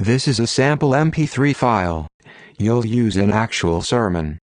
This is a sample MP3 file. You'll use an actual sermon.